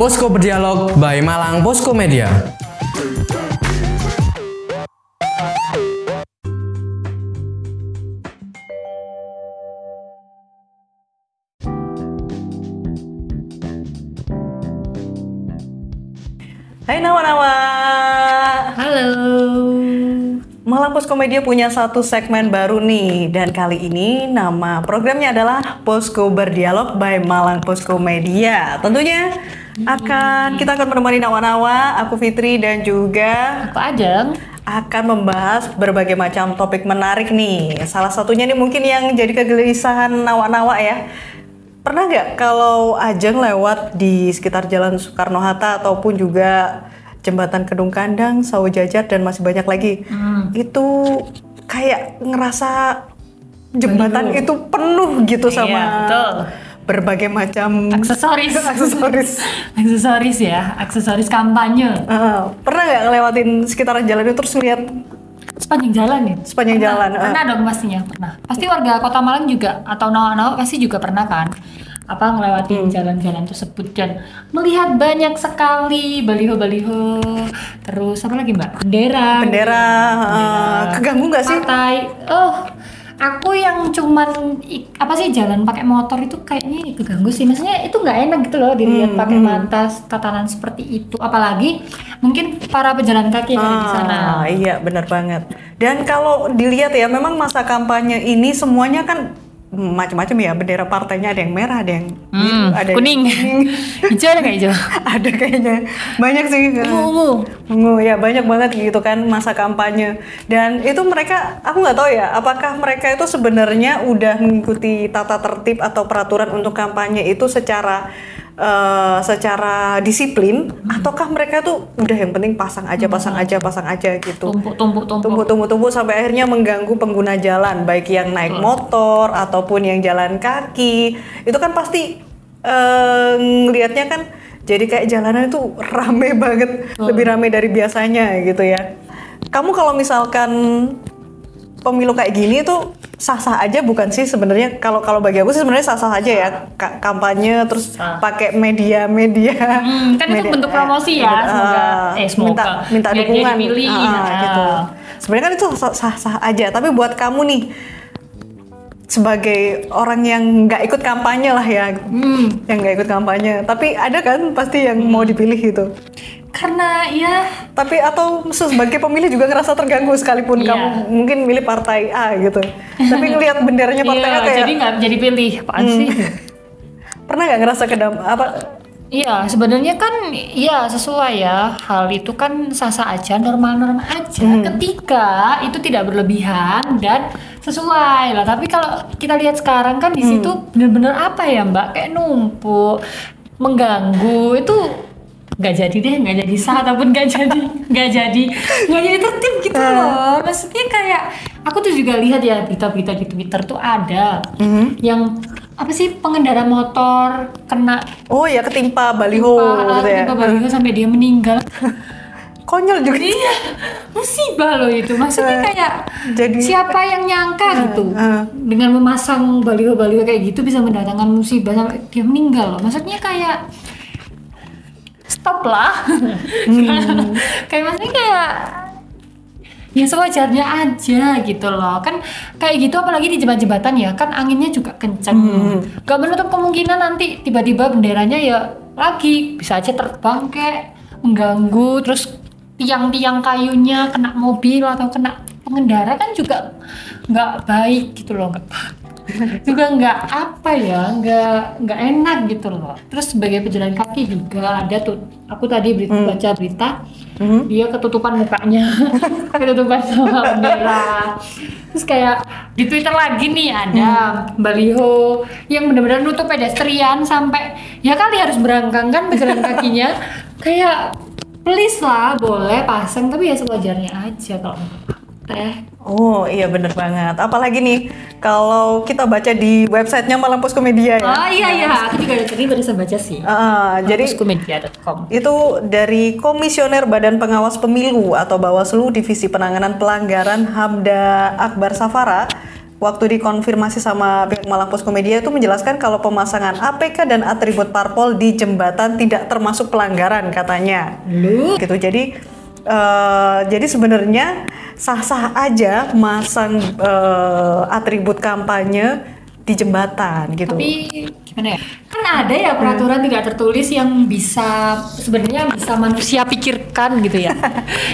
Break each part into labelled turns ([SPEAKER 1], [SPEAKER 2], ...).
[SPEAKER 1] Posko Berdialog by Malang Posko Media.
[SPEAKER 2] Hai Nawa-Nawa. Malang Posko Media punya satu segmen baru nih Dan kali ini nama programnya adalah Posko Berdialog by Malang Posko Media Tentunya akan kita akan menemani Nawa-Nawa, aku Fitri dan juga
[SPEAKER 3] Aku Ajeng.
[SPEAKER 2] akan membahas berbagai macam topik menarik nih. Salah satunya nih mungkin yang jadi kegelisahan nawa-nawa ya. Pernah nggak kalau Ajeng lewat di sekitar Jalan Soekarno-Hatta ataupun juga Jembatan Kedung Kandang, Sawo Jajar dan masih banyak lagi. Itu kayak ngerasa jembatan itu penuh gitu sama
[SPEAKER 3] Iya, betul.
[SPEAKER 2] berbagai macam
[SPEAKER 3] Aksesoris.
[SPEAKER 2] aksesoris.
[SPEAKER 3] aksesoris ya, aksesoris kampanye.
[SPEAKER 2] Eh, pernah nggak ngelewatin sekitaran jalan itu terus lihat
[SPEAKER 3] Sepanjang jalan ya?
[SPEAKER 2] Sepanjang
[SPEAKER 3] Pernah,
[SPEAKER 2] jalan, eh.
[SPEAKER 3] Pernah dong pastinya, pernah. Pasti warga kota Malang juga, atau nawa-nawa pasti juga pernah kan? Apa ngelewatin
[SPEAKER 2] Hmm.
[SPEAKER 3] jalan-jalan tersebut dan melihat banyak sekali baliho-baliho, terus apa lagi mbak? Bendera.
[SPEAKER 2] bendera, eh, keganggu nggak sih?
[SPEAKER 3] Partai. Oh, aku yang cuman apa sih jalan pakai motor itu kayaknya keganggu sih. Maksudnya itu nggak enak gitu loh dilihat
[SPEAKER 2] Hmm,
[SPEAKER 3] pakai mata tatanan seperti itu. Apalagi mungkin para pejalan kaki yang ada di sana.
[SPEAKER 2] Ah, iya benar banget. Dan kalau dilihat ya, memang masa kampanye ini semuanya kan macam-macam ya. Bendera partainya ada yang merah, ada yang biru,
[SPEAKER 3] Hmm,
[SPEAKER 2] ada yang
[SPEAKER 3] kuning. hijau ada hijau?
[SPEAKER 2] ada kayaknya banyak sih.
[SPEAKER 3] Ungu.
[SPEAKER 2] Ungu ya banyak banget gitu kan masa kampanye. Dan itu mereka, aku nggak tahu ya, apakah mereka itu sebenarnya udah mengikuti tata tertib atau peraturan untuk kampanye itu secara eh, secara disiplin, ataukah mereka tuh udah yang penting pasang aja, pasang aja, pasang aja gitu.
[SPEAKER 3] Tumpuk, tumpuk, tumpuk.
[SPEAKER 2] Tumbuh-tumbuh-tumbuh sampai akhirnya mengganggu pengguna jalan, baik yang naik motor ataupun yang jalan kaki. Itu kan pasti eh, ngelihatnya kan jadi kayak jalanan itu rame banget, lebih rame dari biasanya gitu ya. Kamu kalau misalkan pemilu kayak gini tuh sah-sah aja bukan sih sebenarnya. Kalau kalau bagi aku sih sebenarnya sah-sah aja ya. Ka- kampanye terus
[SPEAKER 3] Sah.
[SPEAKER 2] pakai media-media
[SPEAKER 3] Hmm, kan itu
[SPEAKER 2] media-
[SPEAKER 3] bentuk promosi ya, semoga. Eh semoga
[SPEAKER 2] minta minta dukungan.
[SPEAKER 3] dipilih.
[SPEAKER 2] Ah,
[SPEAKER 3] Ah.
[SPEAKER 2] gitu. Sebenarnya kan itu sah-sah aja. Tapi buat kamu nih sebagai orang yang nggak ikut kampanye lah ya.
[SPEAKER 3] Hmm,
[SPEAKER 2] yang nggak ikut kampanye. Tapi ada kan pasti yang mau dipilih gitu.
[SPEAKER 3] Karena ya
[SPEAKER 2] tapi atau sebagai pemilih juga ngerasa terganggu sekalipun
[SPEAKER 3] Iya.
[SPEAKER 2] kamu mungkin milih partai A gitu. Tapi ngelihat benderanya partai A
[SPEAKER 3] iya,
[SPEAKER 2] kayak
[SPEAKER 3] jadi nggak jadi pilih apaan
[SPEAKER 2] Hmm.
[SPEAKER 3] sih?
[SPEAKER 2] pernah nggak ngerasa kedam apa
[SPEAKER 3] Iya, sebenarnya kan iya sesuai ya. Hal itu kan sah-sah aja, normal-normal aja ketika itu tidak berlebihan dan sesuai lah. Tapi kalau kita lihat sekarang kan di situ bener-bener apa ya, Mbak? Kayak numpuk, mengganggu itu nggak jadi deh, nggak jadi sah ataupun nggak jadi nggak jadi nggak jadi tertib gitu loh. Maksudnya kayak aku tuh juga lihat ya berita-berita di Twitter tuh ada yang apa sih pengendara motor kena
[SPEAKER 2] oh ya ketimpa baliho
[SPEAKER 3] Timpa,
[SPEAKER 2] gitu ya
[SPEAKER 3] timpa baliho sampai dia meninggal.
[SPEAKER 2] konyol juga
[SPEAKER 3] iya, musibah loh itu. Maksudnya kayak
[SPEAKER 2] Jadi-
[SPEAKER 3] siapa yang nyangka gitu
[SPEAKER 2] eh.
[SPEAKER 3] dengan memasang baliho-baliho kayak gitu bisa mendatangkan musibah sampai dia meninggal loh. Maksudnya kayak stop lah. kayak maksudnya kayak ya sewajarnya aja gitu loh. Kan kayak gitu apalagi di jembatan-jembatan ya kan anginnya juga kenceng. Gak menutup kemungkinan nanti tiba-tiba benderanya ya lagi bisa aja terbang kayak mengganggu terus tiang-tiang kayunya kena mobil atau kena pengendara kan juga nggak baik gitu loh nggak juga nggak apa ya nggak nggak enak gitu loh. Terus sebagai pejalan kaki juga ada tuh aku tadi berita, baca berita dia ketutupan mukanya ketutupan sama bendera. Terus kayak di twitter lagi nih ada baliho yang benar-benar nutup pedestrian sampai ya kali harus berangkang kan pejalan kakinya. Kayak please lah boleh pasang tapi ya sewajarnya aja kalau teh
[SPEAKER 2] Oh iya bener banget. Apalagi nih kalau kita baca di websitenya Malang Posko Media ya.
[SPEAKER 3] Oh iya iya, aku juga tadi barusan baca sih.
[SPEAKER 2] Ah, jadi itu dari Komisioner Badan Pengawas Pemilu atau Bawaslu Divisi Penanganan Pelanggaran Hamda Akbar Safara waktu dikonfirmasi sama pihak Malang Posko Media itu menjelaskan kalau pemasangan APK dan atribut parpol di jembatan tidak termasuk pelanggaran katanya.
[SPEAKER 3] Lu
[SPEAKER 2] Gitu. Jadi eh, jadi sebenarnya sah-sah aja masang eh, atribut kampanye di jembatan gitu.
[SPEAKER 3] tapi gimana ya? Kan ada ya peraturan tidak tertulis yang bisa sebenarnya bisa manusia pikirkan gitu ya.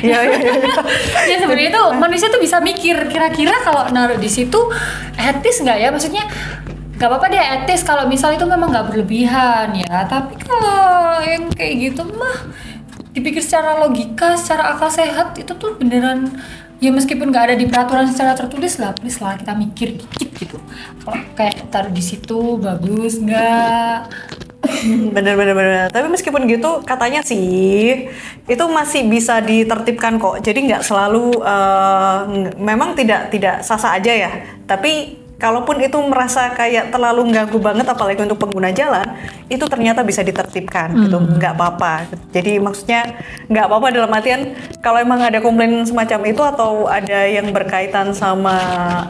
[SPEAKER 2] Iya, iya, iya.
[SPEAKER 3] ya sebenarnya tuh manusia tuh bisa mikir kira-kira kalau naruh di situ etis nggak ya? Maksudnya nggak apa-apa deh etis kalau misal itu memang nggak berlebihan ya. Tapi kalau yang kayak gitu mah dipikir secara logika, secara akal sehat itu tuh beneran ya meskipun nggak ada di peraturan secara tertulis lah, please lah kita mikir dikit gitu. Kalau kayak taruh di situ bagus nggak?
[SPEAKER 2] Bener bener bener. Tapi meskipun gitu katanya sih itu masih bisa ditertibkan kok. Jadi nggak selalu ng- memang tidak tidak sasa aja ya. Tapi kalaupun itu merasa kayak terlalu ganggu banget apalagi untuk pengguna jalan, itu ternyata bisa ditertibkan gitu. Nggak apa-apa. Jadi maksudnya nggak apa-apa dalam artian kalau emang ada komplain semacam itu atau ada yang berkaitan sama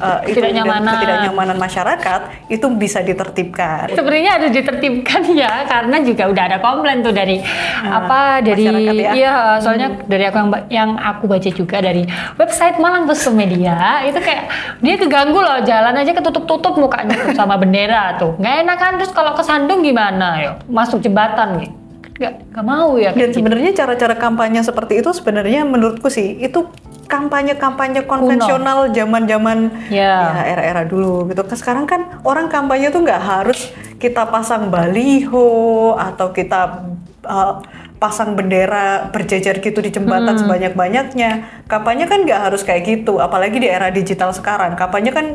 [SPEAKER 2] eh, itu
[SPEAKER 3] Ketidaknyamanan.
[SPEAKER 2] ketidaknyamanan masyarakat, itu bisa ditertibkan.
[SPEAKER 3] Sebenarnya harus ditertibkan ya karena juga udah ada komplain tuh dari apa dari
[SPEAKER 2] ya.
[SPEAKER 3] iya soalnya dari aku yang yang aku baca juga dari website Malang Media itu kayak dia keganggu loh jalan aja ketutup-tutup mukanya tuh sama bendera tuh nggak enak kan terus kalau kesandung gimana yo masuk jembatan gitu nggak nggak mau ya
[SPEAKER 2] Dan
[SPEAKER 3] gitu.
[SPEAKER 2] sebenarnya cara-cara kampanye seperti itu sebenarnya menurutku sih itu kampanye-kampanye konvensional zaman-zaman
[SPEAKER 3] Ya.
[SPEAKER 2] ya era-era dulu gitu. Sekarang kan orang kampanye tuh nggak harus kita pasang baliho atau kita uh, pasang bendera berjejer gitu di jembatan sebanyak-banyaknya. Kampanye kan nggak harus kayak gitu, apalagi di era digital sekarang. Kampanye kan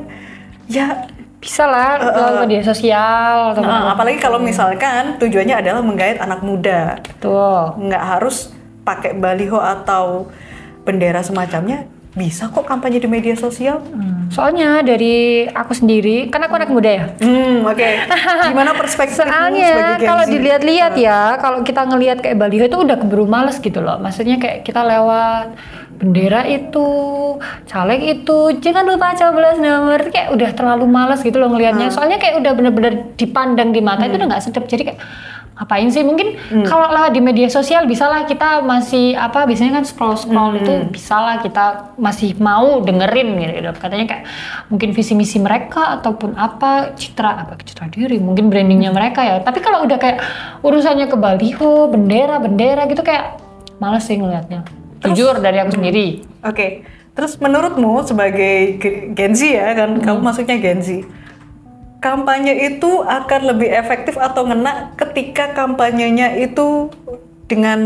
[SPEAKER 2] ya
[SPEAKER 3] bisa lah lewat media sosial atau
[SPEAKER 2] nah, apalagi kalau misalkan tujuannya adaapa menggait anak muda.
[SPEAKER 3] tuh
[SPEAKER 2] nggak harus pakai baliho atau bendera semacamnya bisa kok kampanye di media sosial.
[SPEAKER 3] Soalnya dari aku sendiri kan aku anak muda ya?
[SPEAKER 2] Hmm oke. Gimana perspektifmu sebagai
[SPEAKER 3] Soalnya kalau dilihat-lihat ya, kalau kita ngelihat kayak baliho itu udah keburu males gitu loh. Maksudnya kayak kita lewat bendera itu, caleg itu, jangan lupa coblos nomor. Kayak udah terlalu males gitu loh ngelihatnya. Soalnya kayak udah bener-bener dipandang di mata itu udah nggak sedap. Jadi kayak ngapain sih? Mungkin kalau lewat di media sosial bisa lah kita masih apa biasanya kan scroll scroll itu bisa lah kita masih mau dengerin gitu. Katanya kayak mungkin visi misi mereka ataupun apa citra apa citra diri mungkin brandingnya mereka ya. Tapi kalau udah kayak urusannya ke baliho, bendera, bendera gitu kayak males sih ngelihatnya. Jujur dari aku sendiri.
[SPEAKER 2] oke terus menurutmu sebagai ge- Gen Z ya kan kamu masuknya Gen Z kampanye itu akan lebih efektif atau ngena ketika kampanyenya itu dengan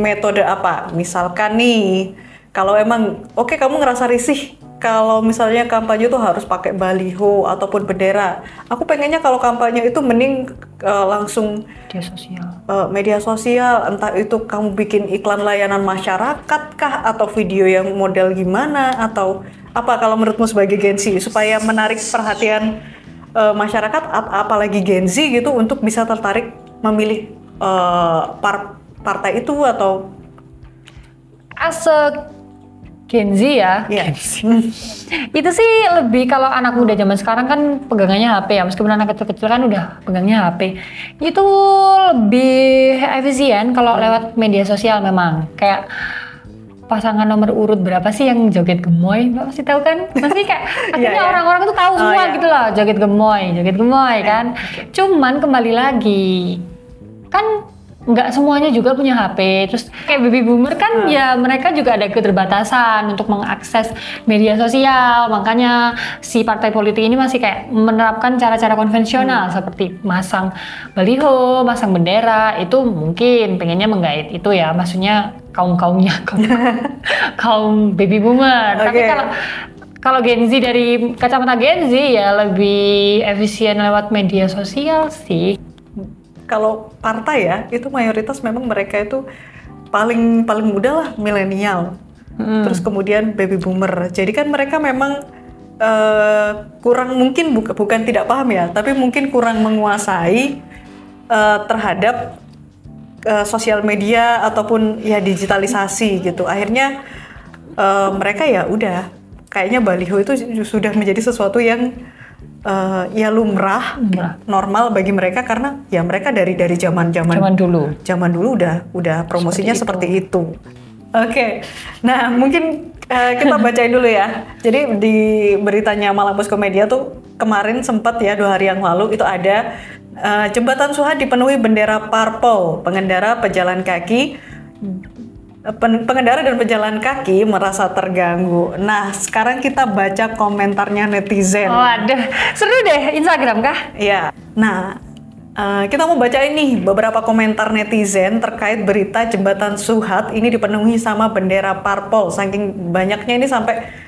[SPEAKER 2] metode apa? Misalkan nih, kalau emang oke kamu ngerasa risih kalau misalnya kampanye itu harus pakai baliho ataupun bendera. Aku pengennya kalau kampanye itu mending eh, langsung
[SPEAKER 3] Media sosial.
[SPEAKER 2] eh, media sosial, entah itu kamu bikin iklan layanan masyarakat kah atau video yang model gimana atau apa kalau menurutmu sebagai Gen Z supaya menarik perhatian eh, masyarakat ap- apalagi Gen Z gitu untuk bisa tertarik memilih eh, par- partai itu atau
[SPEAKER 3] As a Gen Z ya,
[SPEAKER 2] ya
[SPEAKER 3] itu sih lebih kalau anak muda zaman sekarang kan pegangannya HP ya. Meskipun anak kecil-kecil kan udah pegangnya HP itu lebih efisien kalau lewat media sosial memang. Kayak pasangan nomor urut berapa sih yang joget gemoy? Mbak pasti tahu kan? Pasti kayak akhirnya
[SPEAKER 2] iya.
[SPEAKER 3] orang-orang tuh tahu
[SPEAKER 2] Oh,
[SPEAKER 3] semua
[SPEAKER 2] iya.
[SPEAKER 3] gitu loh joget gemoy joget gemoy kan. Cuman kembali lagi kan nggak semuanya juga punya HP terus kayak baby boomer kan ya mereka juga ada keterbatasan untuk mengakses media sosial. Makanya si partai politik ini masih kayak menerapkan cara-cara konvensional seperti masang baliho, masang bendera. Itu mungkin pengennya menggait itu ya. Maksudnya kaum kaumnya kaum, kaum baby boomer. Tapi
[SPEAKER 2] Oke.
[SPEAKER 3] kalau kalau Gen Z dari kacamata Gen Z ya lebih efisien lewat media sosial sih
[SPEAKER 2] kalau partai ya itu mayoritas memang mereka itu paling paling muda lah milenial. Terus kemudian baby boomer. Jadi kan mereka memang eh, kurang mungkin buka- bukan tidak paham ya tapi mungkin kurang menguasai eh, terhadap eh, sosial media ataupun ya digitalisasi gitu. Akhirnya eh, mereka ya udah kayaknya baliho itu sudah menjadi sesuatu yang eh, ya lumrah,
[SPEAKER 3] Lumrah.
[SPEAKER 2] normal bagi mereka karena ya mereka dari dari zaman zaman
[SPEAKER 3] Zaman dulu.
[SPEAKER 2] zaman dulu udah udah promosinya seperti itu. Oke, nah mungkin eh, kita bacain dulu ya. Jadi di beritanya Malang Posko Media tuh kemarin sempat ya dua hari yang lalu itu ada eh, jembatan Suha dipenuhi bendera parpol, pengendara pejalan kaki pengendara dan pejalan kaki merasa terganggu. Nah, sekarang kita baca komentarnya netizen.
[SPEAKER 3] Oh, ada. Seru deh, Instagram kah?
[SPEAKER 2] Ya, nah eh, kita mau baca ini beberapa komentar netizen terkait berita jembatan Suhat ini dipenuhi sama bendera parpol. Saking banyaknya ini sampai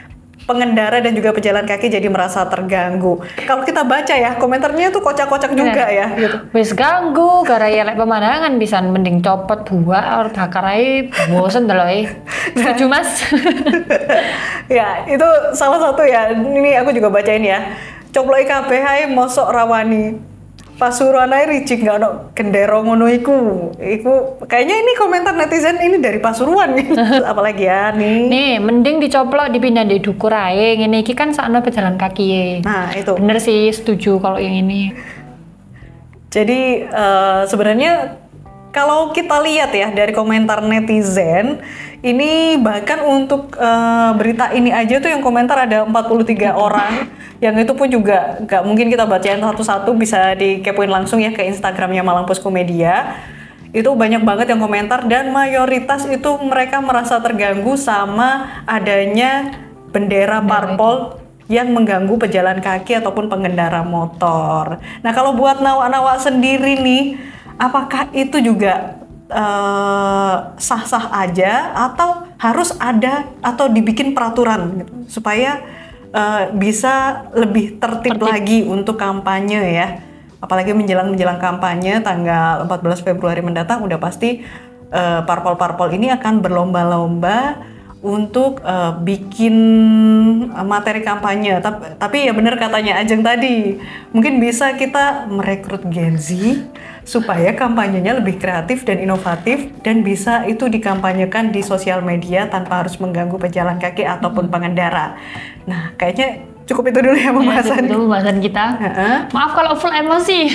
[SPEAKER 2] pengendara dan juga pejalan kaki jadi merasa terganggu. Kalau kita baca ya komentarnya tuh kocak-kocak juga ya. Gitu.
[SPEAKER 3] Wis ganggu, gara ya lek pemandangan bisa mending copot buah or bakar ae bosen delok Setuju Mas?
[SPEAKER 2] ya itu salah satu ya. Ini aku juga bacain ya. Coplok kabeh ae mosok rawani. Pasuruan ae ricik nggak ono gendero ngono iku. Iku kayaknya ini komentar netizen ini dari Pasuruan. Apalagi ya nih.
[SPEAKER 3] Nih, mending dicoplok dipindah di dukur ae. Ngene iki kan sakno pejalan kaki ye.
[SPEAKER 2] Nah, itu.
[SPEAKER 3] Bener sih, setuju kalau yang ini.
[SPEAKER 2] Jadi eh, sebenarnya kalau kita lihat ya dari komentar netizen, ini bahkan untuk eh, berita ini aja tuh yang komentar ada 43 orang. Yang itu pun juga nggak mungkin kita bacain satu-satu bisa dikepoin langsung ya ke Instagramnya Malang Posko Media. Itu banyak banget yang komentar dan mayoritas itu mereka merasa terganggu sama adanya bendera parpol yang mengganggu pejalan kaki ataupun pengendara motor. Nah, kalau buat nawak-nawak sendiri nih, apakah itu juga eh, sah-sah aja atau harus ada atau dibikin peraturan gitu, supaya eh, bisa lebih tertib, lagi untuk kampanye ya. Apalagi menjelang menjelang kampanye tanggal 14 Februari mendatang udah pasti eh, parpol-parpol ini akan berlomba-lomba untuk eh, bikin materi kampanye. Tapi, tapi ya bener katanya Ajeng tadi, mungkin bisa kita merekrut Gen Z supaya kampanyenya lebih kreatif dan inovatif dan bisa itu dikampanyekan di sosial media tanpa harus mengganggu pejalan kaki ataupun pengendara. Nah, kayaknya cukup itu dulu ya
[SPEAKER 3] Ya,
[SPEAKER 2] pembahasan.
[SPEAKER 3] itu pembahasan kita.
[SPEAKER 2] Heeh.
[SPEAKER 3] Maaf kalau full emosi.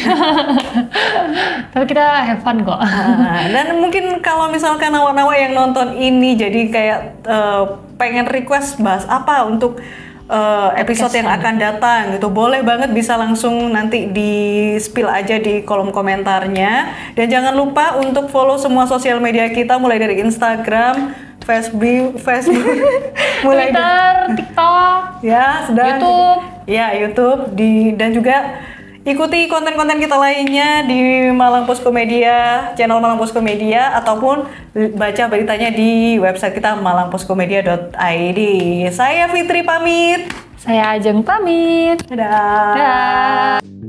[SPEAKER 3] Tapi kita have fun kok.
[SPEAKER 2] Nah, dan mungkin kalau misalkan nawa-nawa yang nonton ini jadi kayak eh, pengen request bahas apa untuk eh, episode yang akan datang gitu boleh banget bisa langsung nanti di spill aja di kolom komentarnya dan jangan lupa untuk follow semua sosial media kita mulai dari Instagram, Facebook, Facebook, mulai dari
[SPEAKER 3] Twitter, TikTok,
[SPEAKER 2] ya sedang
[SPEAKER 3] YouTube.
[SPEAKER 2] ya YouTube di dan juga ikuti konten-konten kita lainnya di Malang Posko Media channel Malang Posko Media ataupun baca beritanya di website kita malangposkomedia.id saya Fitri pamit
[SPEAKER 3] Saya Ajeng pamit.
[SPEAKER 2] dadah
[SPEAKER 3] Dah.